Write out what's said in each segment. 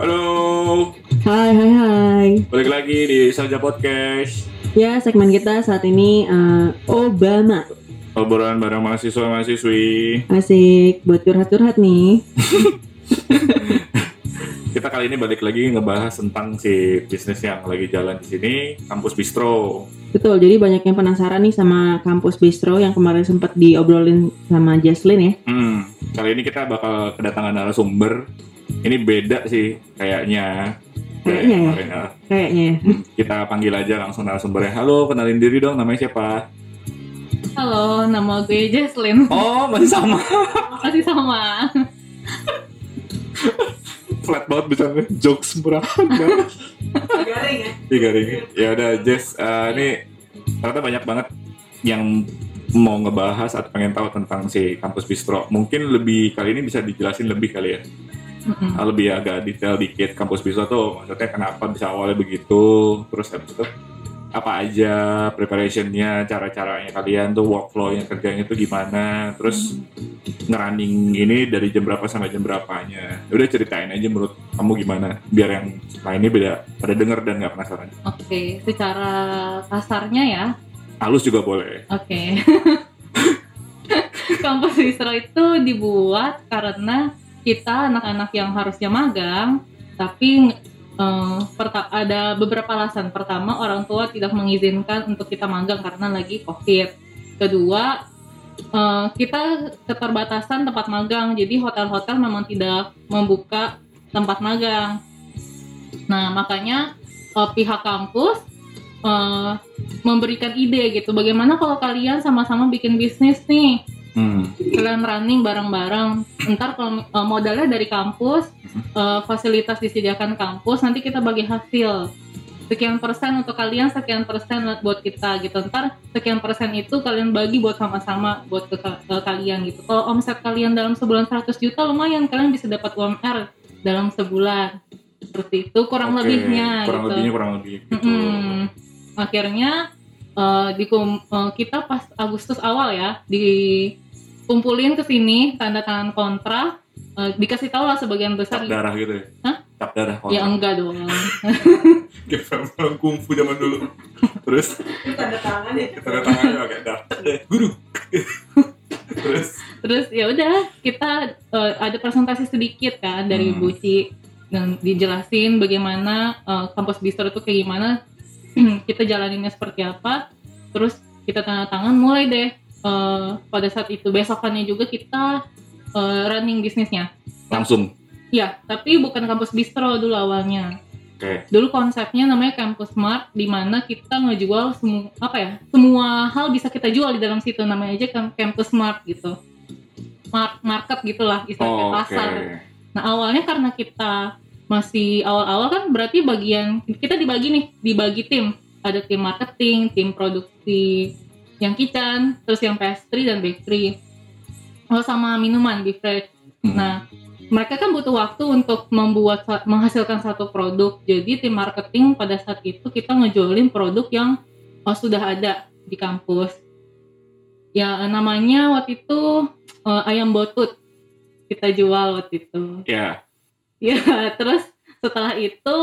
Halo, Hai, hai, hai. balik lagi di Saja Podcast. Ya, segmen kita saat ini eh, Obama. Obrolan bareng mahasiswa mahasiswi. Asik buat curhat-curhat nih. Kita kali ini balik lagi ngebahas tentang si bisnis yang lagi jalan di sini, kampus bistro. Betul, jadi banyak yang penasaran nih sama kampus bistro yang kemarin sempat diobrolin sama Jaslyn ya. Hmm, kali ini kita bakal kedatangan narasumber. Ini beda sih kayaknya. Kayak Kayaknya ya. kemarin, ya. Kayaknya ya. Hmm, Kita panggil aja langsung narasumbernya. Halo, kenalin diri dong. Namanya siapa? Halo, nama gue Jesslyn. Oh, masih sama. Masih sama. Flat banget bicaranya. Jokes murah. Garing ya. Iya garing. Ya udah Jess, eh, ini ternyata banyak banget yang mau ngebahas atau pengen tahu tentang si kampus bistro. Mungkin lebih kali ini bisa dijelasin lebih kali ya. Mm-mm. Ah, Lebih agak detail dikit kampus bistro tuh maksudnya kenapa bisa awalnya begitu, terus habis itu apa aja preparationnya, cara-caranya kalian tuh workflow yang kerjanya tuh gimana, terus ngerunning ini dari jam berapa sampai jam berapanya. Udah ceritain aja menurut kamu gimana, biar yang lainnya beda pada denger dan nggak penasaran. Oke, secara kasarnya ya. halus juga boleh. Oke. Kampus Bistro itu dibuat karena kita anak-anak yang harusnya magang, tapi perta- ada beberapa alasan. Pertama, orang tua tidak mengizinkan untuk kita magang karena lagi COVID. Kedua, eh, kita keterbatasan tempat magang, jadi hotel-hotel memang tidak membuka tempat magang. Nah, makanya eh, pihak kampus eh, memberikan ide gitu. Bagaimana kalau kalian sama-sama bikin bisnis nih? Hmm. kalian running bareng-bareng. Ntar kalau uh, modalnya dari kampus, uh, fasilitas disediakan kampus, nanti kita bagi hasil. Sekian persen untuk kalian, sekian persen buat kita gitu. Ntar sekian persen itu kalian bagi buat sama-sama buat ke, ke kalian gitu. Kalau omset kalian dalam sebulan 100 juta lumayan, kalian bisa dapat UMR dalam sebulan. Seperti itu kurang Oke, lebihnya kurang gitu. lebihnya kurang lebih gitu. Mm-mm. Akhirnya eh, dikum- eh, kita pas Agustus awal ya dikumpulin ke sini tanda tangan kontrak eh, dikasih tahu lah sebagian Cap besar darah gitu ya? Hah? Cap darah ya enggak dong Kayak film kungfu zaman dulu. Terus Tanda tangan ya. tanda tangannya pakai darah. Guru. Terus terus ya udah kita eh, ada presentasi sedikit kan dari Hmm. Buci dan dijelasin bagaimana eh, kampus bistro itu kayak gimana kita jalaninnya seperti apa terus kita tanda tangan mulai deh eh, pada saat itu. Besokannya juga kita eh, running bisnisnya langsung. ya tapi bukan kampus bistro dulu awalnya. Oke. dulu konsepnya namanya campus smart di mana kita ngejual semua apa ya semua hal bisa kita jual di dalam situ. Namanya aja campus smart gitu. Mar- market gitulah istilahnya Oh, pasar. Nah awalnya karena kita masih awal-awal kan berarti bagian kita dibagi nih dibagi tim. Ada tim marketing tim produksi yang kitchen terus yang pastry dan bakery oh sama minuman beverage Hmm. nah mereka kan butuh waktu untuk membuat menghasilkan satu produk. Jadi tim marketing pada saat itu kita ngejolin produk yang oh, sudah ada di kampus. Ya namanya waktu itu eh, ayam botut kita jual waktu itu. Ya. Ya terus setelah itu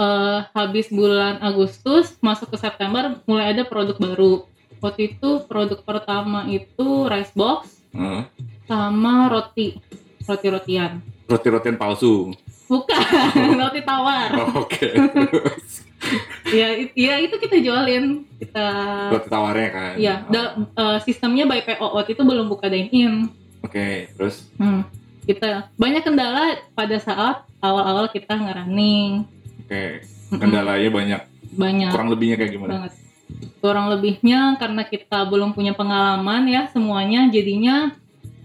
eh, habis bulan Agustus masuk ke September mulai ada produk baru. Waktu itu produk pertama itu rice box Heeh. sama roti roti-rotian. Roti-rotian palsu. Bukan, roti tawar. Oh, Oke. Terus ya, it- ya itu kita jualin. Kita Roti tawarnya kan. ya da- eh, sistemnya by PO waktu itu belum buka dine in. Oke. Terus Hmm, kita banyak kendala pada saat awal-awal kita ngerunning. oke. Mm-mm, Kendalanya banyak. banyak Kurang lebihnya kayak gimana? banget. Kurang lebihnya karena kita belum punya pengalaman ya semuanya jadinya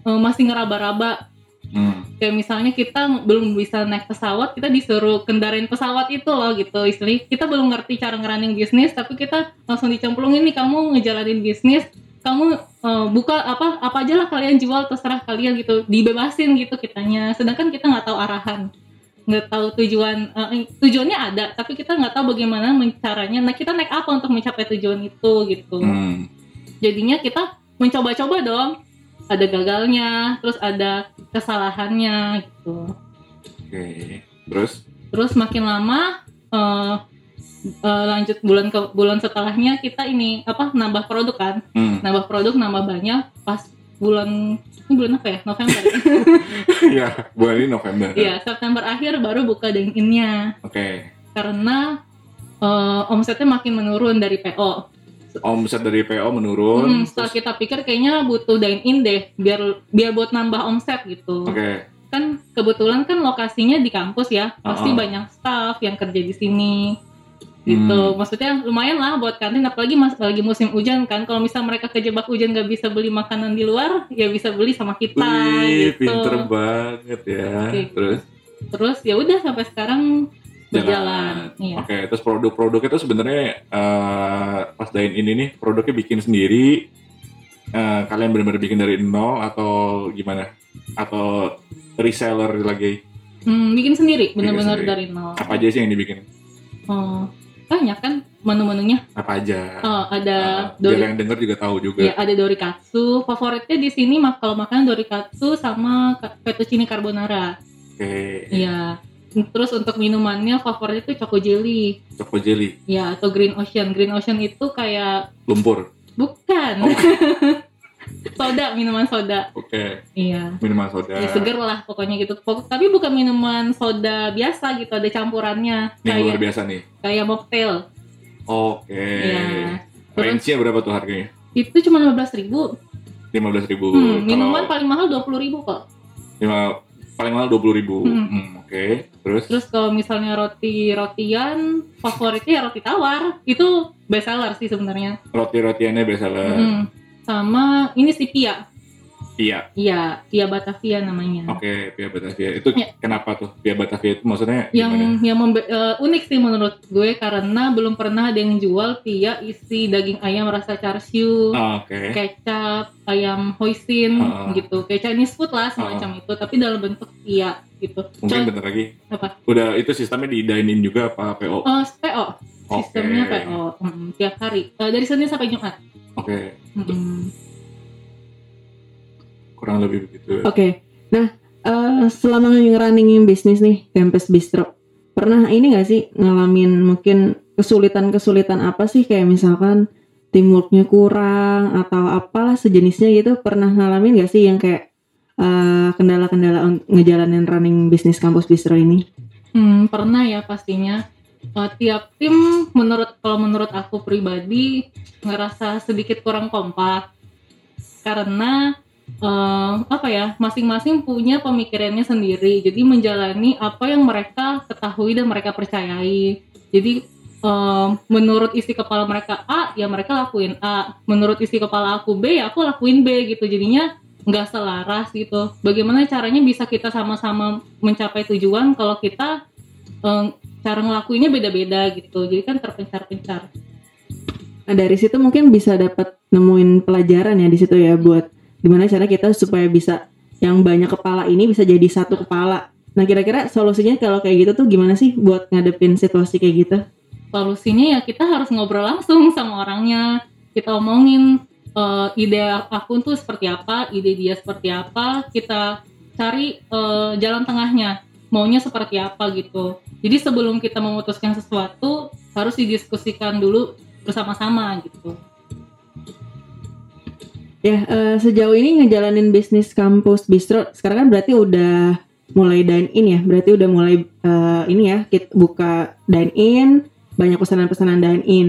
eh, masih ngeraba-raba. Hmm. kayak misalnya kita belum bisa naik pesawat kita disuruh kendarain pesawat itu loh gitu. Istilahnya kita belum ngerti cara ngerunning bisnis tapi kita langsung dicemplungin nih kamu ngejalanin bisnis kamu eh, buka apa apa aja lah kalian jual terserah kalian gitu. Dibebasin gitu kitanya. Sedangkan kita nggak tahu arahan nggak tahu tujuan eh, tujuannya ada tapi kita nggak tahu bagaimana men- caranya nah kita naik apa untuk mencapai tujuan itu gitu Hmm. jadinya kita mencoba-coba dong ada gagalnya terus ada kesalahannya gitu Oke. Terus terus makin lama eh, eh, lanjut bulan ke bulan setelahnya kita ini apa nambah produk kan hmm. nambah produk nambah banyak pas bulan ini bulan apa ya November ya, bulan ini November. Iya September akhir baru buka dine in-nya Oke. karena eh, omsetnya makin menurun dari PO Omset dari PO menurun. Hmm, setelah terus- kita pikir kayaknya butuh dine in deh biar biar buat nambah omset gitu Oke. kan kebetulan kan lokasinya di kampus ya pasti Uh-uh. banyak staff yang kerja di sini gitu Hmm. maksudnya lumayan lah buat kantin apalagi mas lagi musim hujan kan kalau misal mereka kejebak hujan nggak bisa beli makanan di luar ya bisa beli sama kita Wih, gitu pinter banget ya. Oke. Terus terus ya udah sampai sekarang berjalan jalan. iya Oke, terus produk-produk itu sebenarnya eh, pas dine in ini produknya bikin sendiri. Eh, kalian benar-benar bikin dari nol atau gimana? Atau reseller lagi? Hmm, bikin sendiri sendiri. dari nol Apa aja sih yang dibikin? oh, banyak kan menu-menunya Apa aja? oh, ada biar dori yang denger juga tahu juga. Ya, ada dorikatsu. Favoritnya di sini mak kalau makan dorikatsu sama ka- fettuccine carbonara. Oke, Iya. Terus untuk minumannya favorit itu choco jelly. choco jelly, Ya, atau green ocean. Green ocean itu kayak lumpur. bukan. Oh. soda, minuman soda. Oke, Iya. minuman soda. Ya, seger lah pokoknya gitu. Pok- tapi bukan minuman soda biasa gitu, ada campurannya. Ini yang luar Kayak biasa nih. kayak mocktail. Oke. Iya. Terus Range-nya berapa tuh harganya? itu cuma 15.000 ribu. 15.000 ribu. Hmm, minuman paling mahal 20.000 ribu kok. lima paling mahal 20.000 ribu. Hmm. Oke, terus? Terus kalau misalnya roti rotian favoritnya ya roti tawar. Itu best seller sih sebenarnya. roti-rotiannya biasa lah. Mm. Sama ini si Pia. Iya. Iya, Pia Batavia namanya. Oke, Pia Batavia. Itu Ya. kenapa tuh Pia Batavia itu maksudnya Yang gimana? yang membe- eh, unik sih menurut gue karena belum pernah ada yang jual Pia isi daging ayam rasa char siu, Ah, Oke. kecap, ayam hoisin Ah. gitu. Kayak Chinese food lah semacam itu, tapi dalam bentuk Pia gitu. Mungkin Con- bentar lagi. Apa? Udah itu sistemnya di dine in juga apa PO? Oh, PO. Sistemnya Oke. PO mm, tiap hari Eh, dari Senin sampai Jumat. Oke, Mm. kurang lebih begitu. Oke. Nah, eh, selama ngerunningin bisnis nih, Campus Bistro, pernah ini nggak sih ngalamin mungkin kesulitan-kesulitan apa sih kayak misalkan teamworknya kurang atau apalah sejenisnya gitu pernah ngalamin nggak sih yang kayak eh, kendala-kendala un- ngejalanin running bisnis kampus bistro ini? Hmm, pernah ya pastinya. Eh, tiap tim menurut kalau menurut aku pribadi ngerasa sedikit kurang kompak. Karena eh, apa ya masing-masing punya pemikirannya sendiri. Jadi menjalani apa yang mereka ketahui dan mereka percayai. Jadi eh, menurut isi kepala mereka A ya mereka lakuin A. Menurut isi kepala aku B ya aku lakuin B gitu. Jadinya nggak selaras gitu. Bagaimana caranya bisa kita sama-sama mencapai tujuan kalau kita cara ngelakuinnya beda-beda gitu. Jadi kan terpencar-pencar. Nah, dari situ mungkin bisa dapat nemuin pelajaran ya di situ ya buat gimana cara kita supaya bisa yang banyak kepala ini bisa jadi satu kepala. Nah, kira-kira solusinya kalau kayak gitu tuh gimana sih buat ngadepin situasi kayak gitu? solusinya ya kita harus ngobrol langsung sama orangnya. Kita omongin eh, ide akun tuh seperti apa ide dia seperti apa. Kita cari eh, jalan tengahnya maunya seperti apa gitu jadi sebelum kita memutuskan sesuatu harus didiskusikan dulu bersama-sama gitu Ya, eh, sejauh ini ngejalanin bisnis kampus bistro sekarang kan berarti udah mulai dine in ya. Berarti udah mulai eh, ini ya, kita buka dine in, banyak pesanan-pesanan dine in.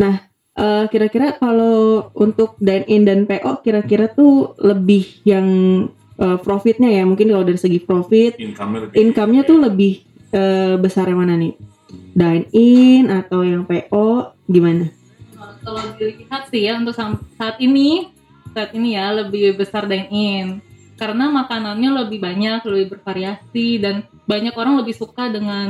Nah, eh, kira-kira kalau untuk dine in dan PO kira-kira tuh lebih yang eh, profitnya ya, mungkin kalau dari segi profit, Income-nya lebih. income-nya tuh lebih eh, besar yang mana nih? Dine in atau yang PO gimana? Kalau dilihat sih ya untuk saat ini saat ini ya lebih besar dine in karena makanannya lebih banyak lebih bervariasi dan banyak orang lebih suka dengan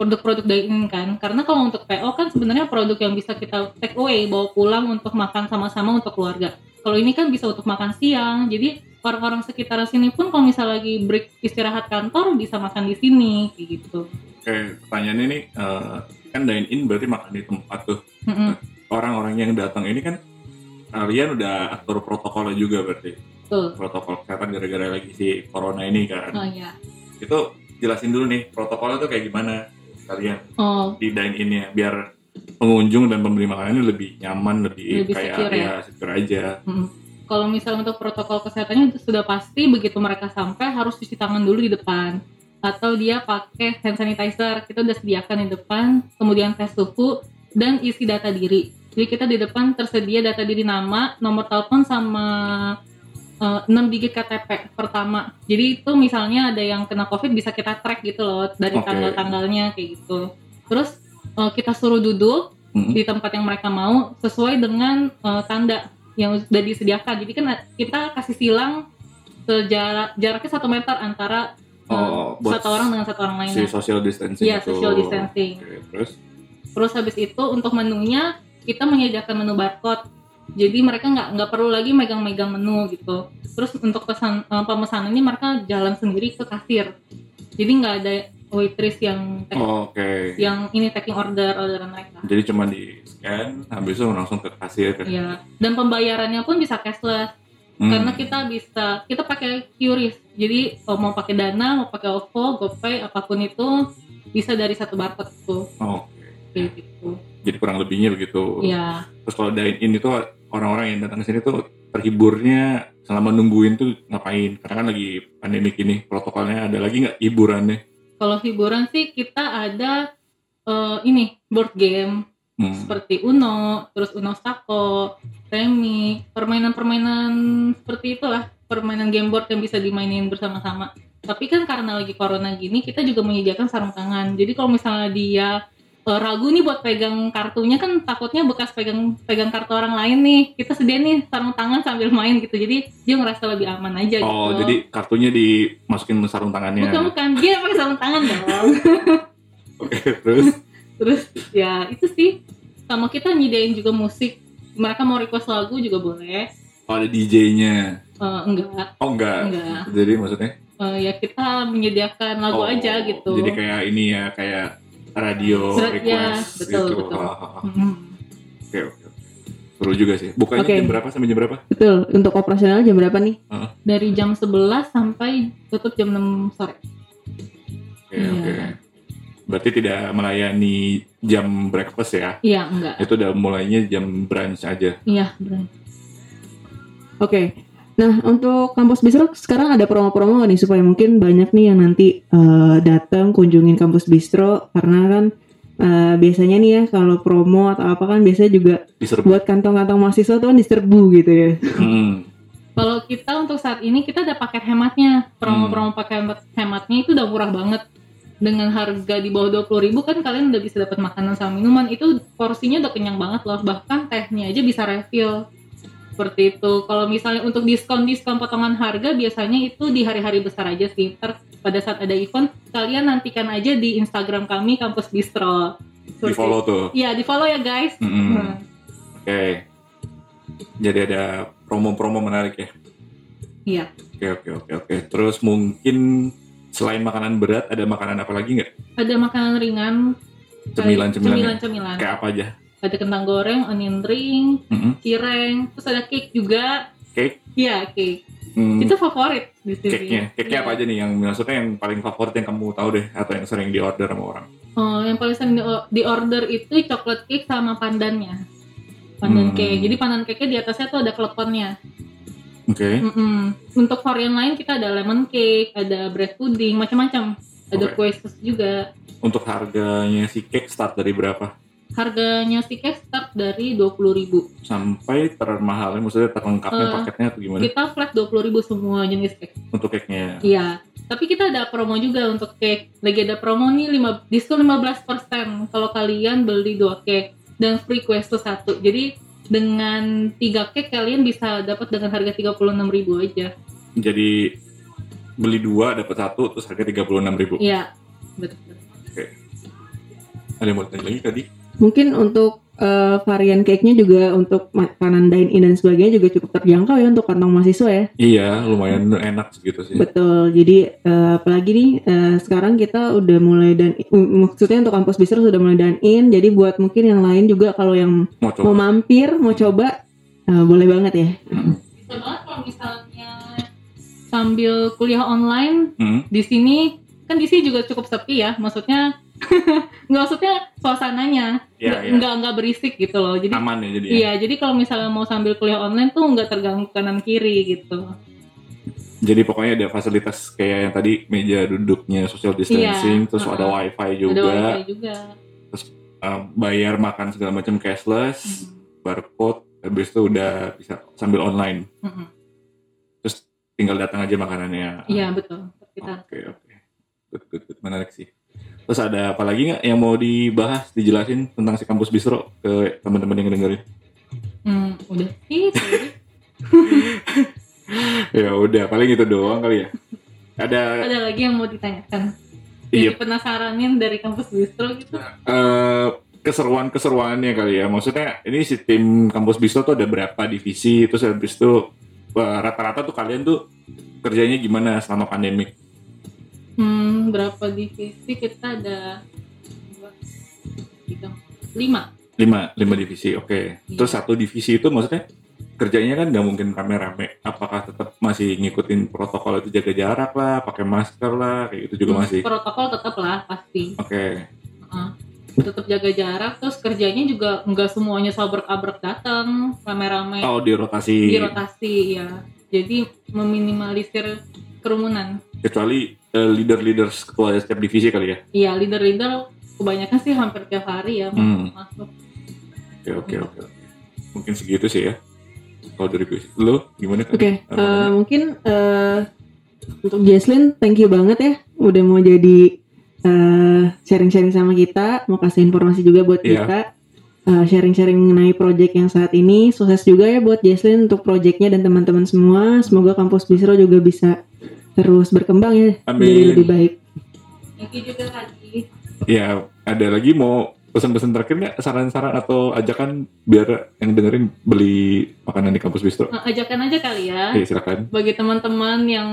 produk-produk dine in kan karena kalau untuk PO kan sebenarnya produk yang bisa kita take away bawa pulang untuk makan sama-sama untuk keluarga kalau ini kan bisa untuk makan siang jadi orang-orang sekitar sini pun kalau misal lagi break istirahat kantor bisa makan di sini kayak gitu Oke, pertanyaannya nih, eh, kan dine in berarti makan di tempat tuh. Mm-mm. Orang-orang yang datang ini kan kalian udah atur protokolnya juga berarti. Betul. protokol kesehatan gara-gara lagi si corona ini kan. Oh iya. Itu jelasin dulu nih protokolnya tuh kayak gimana kalian Oh, di dine in-nya biar pengunjung dan makanan ini lebih nyaman, lebih, Lebih kayak secure ya? ya secure aja. mm. Kalau misalnya untuk protokol kesehatannya itu sudah pasti begitu mereka sampai harus cuci tangan dulu di depan. Atau dia pakai hand sanitizer. Kita udah sediakan di depan kemudian tes suhu dan isi data diri. Jadi kita di depan tersedia data diri nama nomor telepon sama eh, 6 digit KTP pertama. Jadi itu misalnya ada yang kena covid bisa kita track gitu loh dari Oke. tanggal-tanggalnya kayak gitu. Terus eh, kita suruh duduk Mm. di tempat yang mereka mau sesuai dengan eh, tanda yang sudah disediakan. Jadi kan kita kasih silang sejarak jaraknya satu meter antara eh, Oh, buat satu orang dengan satu orang si lainnya. social distancing Iya, social distancing. Oke, terus Terus habis itu untuk menunya kita menyediakan menu barcode. Jadi mereka nggak nggak perlu lagi megang-megang menu gitu. Terus untuk pesan eh, pemesanan ini mereka jalan sendiri ke kasir. Jadi nggak ada waitress yang oh, oke. yang ini taking order orderan mereka. Jadi cuma di scan, habis itu langsung ke kasir kan. Iya. Dan pembayarannya pun bisa cashless. Hmm. karena kita bisa kita pakai QRIS jadi mau pakai Dana mau pakai OVO GoPay apa pun itu bisa dari satu barcode tuh Oh, oke. kayak gitu Jadi kurang lebihnya begitu. ya Terus kalau dine in itu orang-orang yang datang ke sini tuh terhiburnya selama nungguin tuh ngapain? Karena kan lagi pandemi ini protokolnya ada lagi nggak hiburannya? Kalau hiburan sih kita ada eh, ini board game. Hmm. seperti Uno terus Uno Stako Remi permainan-permainan seperti itulah permainan game board yang bisa dimainin bersama-sama. Tapi kan karena lagi corona gini kita juga menyediakan sarung tangan. Jadi kalau misalnya dia eh, ragu nih buat pegang kartunya kan takutnya bekas pegang pegang kartu orang lain nih. Kita sedia nih sarung tangan sambil main gitu. Jadi dia ngerasa lebih aman aja Oh, gitu. jadi kartunya dimasukin ke sarung tangannya. bukan bukan. Dia pakai sarung tangan dong. Oke, terus? Terus ya itu sih. Sama kita nyediain juga musik. Mereka mau request lagu juga boleh. Oh, ada DJ-nya. Eh, enggak. Oh, enggak. enggak. Jadi maksudnya? Eh, ya kita menyediakan lagu oh, aja gitu. Jadi kayak ini ya, kayak radio Surat- request ya, betul, gitu. betul. Ah, ah, ah. Mm. Oke, oke. Seru juga sih. Bukanya Oke. jam berapa sampai jam berapa? Betul. Untuk operasional jam berapa nih? dari jam 11 sampai tutup jam 6 sore Oke, Iya. oke. Berarti tidak melayani jam breakfast ya? iya enggak Itu udah mulainya jam brunch aja. iya bener. Oke. Nah, untuk kampus Bistro sekarang ada promo-promo nggak nih supaya mungkin banyak nih yang nanti eh, datang kunjungin kampus Bistro? Karena kan eh, biasanya nih ya kalau promo atau apa kan biasanya juga Diserbu. buat kantong-kantong mahasiswa tuh kan diserbu gitu ya. Hmm. kalau kita untuk saat ini kita ada paket hematnya. Promo-promo paket hematnya itu udah murah banget. Dengan harga di bawah 20.000 kan kalian udah bisa dapat makanan sama minuman. Itu porsinya udah kenyang banget loh. Bahkan tehnya aja bisa refill seperti itu kalau misalnya untuk diskon diskon potongan harga biasanya itu di hari-hari besar aja sih Ntar pada saat ada event kalian nantikan aja di Instagram kami kampus bistro Di follow tuh. Iya di follow ya guys Mm-mm. Hmm. Oke. Jadi ada promo-promo menarik ya. Iya Oke, oke, oke, oke. Terus mungkin selain makanan berat, ada makanan apa lagi nggak? ada makanan ringan Cemilan-cemilan. ya? cemilan-cemilan Kayak apa aja? Ada kentang goreng, onion ring, Mm-mm. cireng, terus ada cake juga. Cake? Iya, cake. Hmm, Itu favorit di sini. cake-nya. Cake-nya Iya. apa aja nih? Yang maksudnya yang paling favorit yang kamu tahu deh, atau yang sering di order sama orang? Oh, yang paling sering di, order itu coklat cake sama pandannya. Pandan Hmm. cake. Jadi pandan cake-nya di atasnya tuh ada kleponnya. Oke. Mm-mm. Untuk varian lain kita ada lemon cake, ada bread pudding, macam-macam. Ada Oke. kue sus juga. Untuk harganya si cake start dari berapa? Harganya cake start dari 20.000 Sampai termahalnya, maksudnya terlengkapnya Eh, paketnya atau gimana? Kita flat 20.000 semua jenis cake. Untuk cake-nya. Iya, tapi kita ada promo juga untuk cake. Lagi ada promo nih 5, diskon 15% kalau kalian beli dua cake dan free kue sus satu. Jadi dengan tiga cake kalian bisa dapat dengan harga 36.000 aja. Jadi beli dua dapat satu terus harga tiga puluh enam ribu. Iya, betul. Ada yang mau tanya lagi tadi? Mungkin untuk eh, varian cake-nya juga untuk makanan dine in dan sebagainya juga cukup terjangkau ya untuk kantong mahasiswa ya. Iya, lumayan enak segitu sih. Betul. Jadi eh, apalagi nih eh, sekarang kita udah mulai dan maksudnya untuk kampus bistro sudah mulai dine in. Jadi buat mungkin yang lain juga kalau yang Mau mau mampir, mau coba eh, boleh banget ya. Bisa banget kalau misalnya sambil kuliah online Hmm. di sini kan di sini juga cukup sepi ya maksudnya nggak maksudnya suasananya Ya, nggak ya. nggak nggak berisik gitu loh jadi Aman ya jadi. ya? iya jadi kalau misalnya mau sambil kuliah online tuh nggak terganggu kanan kiri gitu Jadi pokoknya ada fasilitas kayak yang tadi meja duduknya social distancing, Iya, terus ada uh-uh. wifi juga, ada wifi juga uh, bayar makan segala macam cashless, Mm-mm. barcode, habis itu udah bisa sambil online, Mm-mm. tinggal datang aja makanannya. iya betul kita Oke oke, good, good, good. menarik sih. Terus ada apa lagi nggak yang mau dibahas, dijelasin tentang si kampus bistro ke teman-teman yang dengerin? Hmm, udah tadi. ya udah, paling itu doang kali ya. Ada ada lagi yang mau ditanyakan Iya. penasaranin dari kampus bistro gitu eh, keseruan-keseruannya kali ya. Maksudnya ini si tim kampus bistro tuh ada berapa divisi, terus habis itu eh, rata-rata tuh kalian tuh kerjanya gimana selama pandemik? Hmm, berapa divisi kita ada tiga, lima Lima, lima divisi, oke. Iya. Terus satu divisi itu maksudnya kerjanya kan nggak mungkin rame-rame. Apakah tetap masih ngikutin protokol itu jaga jarak lah, pakai masker lah, kayak gitu juga masih. protokol tetap lah pasti Oke, Heeh. tetap jaga jarak terus kerjanya juga nggak semuanya sabrek-abrek datang rame-rame oh di rotasi. di rotasi ya jadi meminimalisir kerumunan Kecuali eh, leader-leader ketua setiap divisi kali ya. iya leader-leader kebanyakan sih hampir tiap hari ya Hmm. masuk Oke oke oke. Mungkin segitu sih ya. Kalau dari lu gimana? kan? Oke, Apa eh, namanya? mungkin eh, untuk Jesslyn, thank you banget ya, udah mau jadi eh, sharing-sharing sama kita, mau kasih informasi juga buat Iya. kita, eh, sharing-sharing mengenai project yang saat ini. Sukses juga ya buat Jesslyn untuk projectnya dan teman-teman semua. Semoga kampus Bistro juga bisa terus berkembang ya, Amin. jadi lebih baik. thank you juga tadi Ya, ada lagi mau pesan-pesan terakhir nggak? Saran-saran atau ajakan biar yang dengerin beli makanan di kampus bistro? Nah, ajakan aja kali ya Oke, silakan. bagi teman-teman yang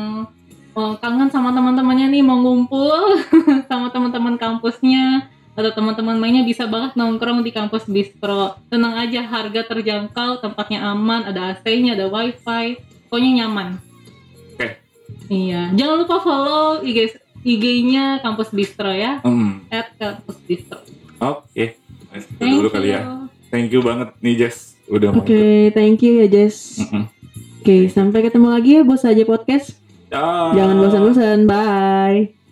oh, kangen sama teman-temannya nih mau ngumpul sama teman-teman kampusnya atau teman-teman mainnya bisa banget nongkrong di kampus bistro tenang aja harga terjangkau tempatnya aman ada AC-nya ada wifi pokoknya nyaman. Iya jangan lupa follow IG IG-nya kampus bistro ya Hmm, at kampus bistro Oke, Nice, itu Thank dulu kali ya. you. Thank you banget nih Jess, udah mau Oke, thank you ya Jess. ikut. Mm-mm. Oke, sampai ketemu lagi ya Bos aja podcast. Ah. Jangan bosan-bosan. Bye.